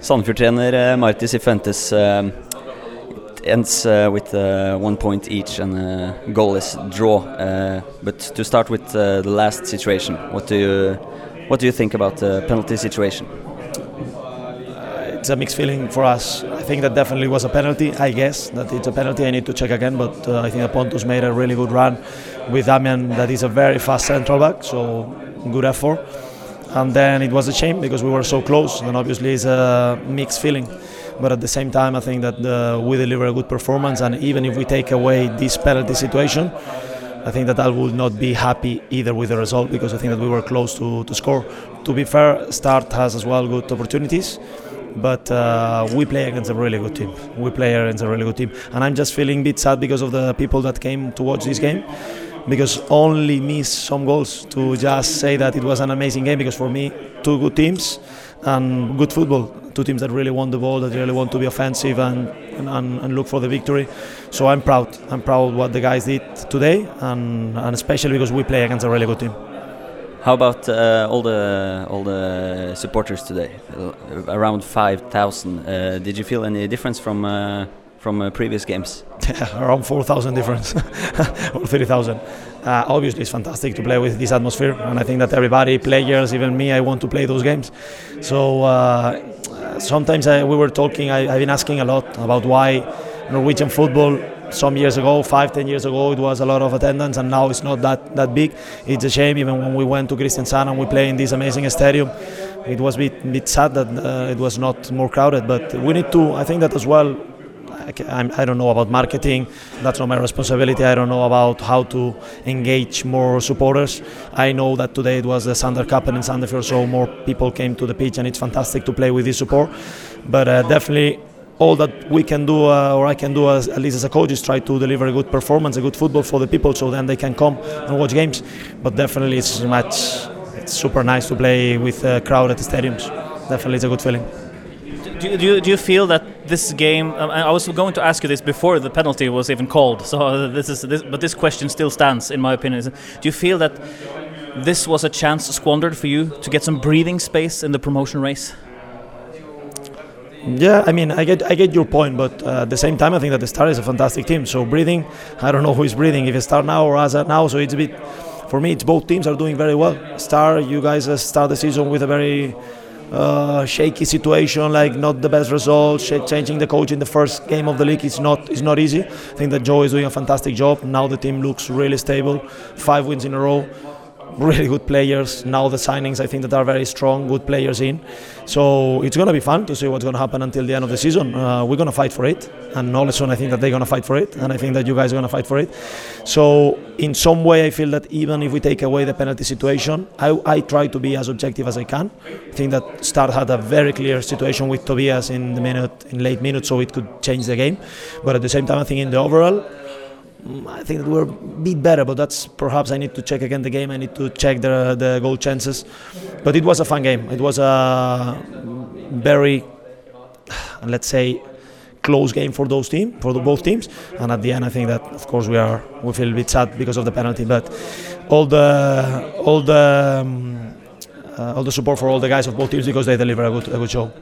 Sandefjord-trener uh, Marti Cifuentes um, ends uh, with uh, one point each and a goalless draw. Uh, but to start with uh, the last situation, what do you what do you think about the penalty situation? It's a mixed feeling for us. I think that definitely was a penalty. I guess that it's a penalty. I need to check again, but uh, I think that Pontus made a really good run with Damian. That is a very fast central back, so good effort. And then it was a shame because we were so close, and obviously it's a mixed feeling but at the same time, I think that uh, we deliver a good performance. And even if we take away this penalty situation, I think that I would not be happy either with the result because I think that we were close to, to score. To be fair, Start has as well good opportunities, but uh, we play against a really good team. We play against a really good team, and I'm just feeling a bit sad because of the people that came to watch this game. Because only miss some goals to just say that it was an amazing game. Because for me, two good teams and good football two teams that really want the ball, that really want to be offensive and, and, and look for the victory. So I'm proud. I'm proud what the guys did today, and, and especially because we play against a really good team. How about uh, all the all the supporters today? Around five thousand. Uh, did you feel any difference from uh, from uh, previous games? Around four thousand difference or three thousand. Uh, obviously, it's fantastic to play with this atmosphere, and I think that everybody, players, even me, I want to play those games. So sometimes I, we were talking, I, have been asking a lot about why Norwegian football some years ago, five, ten years ago, it was a lot of attendance, and now it's not that, that big. It's a shame, even when we went to Kristiansand and we play in this amazing stadium, it was a bit, bit sad that uh, it was not more crowded. But we need to, I think that as well, I don't know about marketing. That's not my responsibility. I don't know about how to engage more supporters. I know that today it was the Sander Cup and in Sandefjord, so more people came to the pitch, and it's fantastic to play with this support. But uh, definitely, all that we can do, uh, or I can do, as, at least as a coach, is try to deliver a good performance, a good football for the people, so then they can come and watch games. But definitely, it's much. It's super nice to play with a crowd at the stadiums. Definitely, it's a good feeling do, do, do you feel that this game? Um, I was going to ask you this before the penalty was even called. So this is this, but this question still stands, in my opinion. Do you feel that this was a chance squandered for you to get some breathing space in the promotion race? Yeah, I mean, I get I get your point, but uh, at the same time, I think that the Star is a fantastic team. So breathing, I don't know who is breathing, if it's Star now or Asa now. So it's a bit, for me, it's both teams are doing very well. Star, you guys start the season with a very uh, shaky situation, like not the best results. Changing the coach in the first game of the league is not is not easy. I think that Joe is doing a fantastic job. Now the team looks really stable. Five wins in a row really good players. Now the signings, I think that are very strong, good players in. So it's going to be fun to see what's going to happen until the end of the season. Uh, we're going to fight for it, and Ålesund, I think that they're going to fight for it, and I think that you guys are going to fight for it. So in some way, I feel that even if we take away the penalty situation, I, I try to be as objective as I can. I think that Start had a very clear situation with Tobias in the minute, in late minutes, so it could change the game. But at the same time, I think in the overall, I think that we're a bit better, but that's perhaps I need to check again the game. I need to check the the goal chances. But it was a fun game. It was a very, let's say, close game for those team for the, both teams. And at the end, I think that of course we are we feel a bit sad because of the penalty. But all the all the um, uh, all the support for all the guys of both teams because they deliver a good a good show.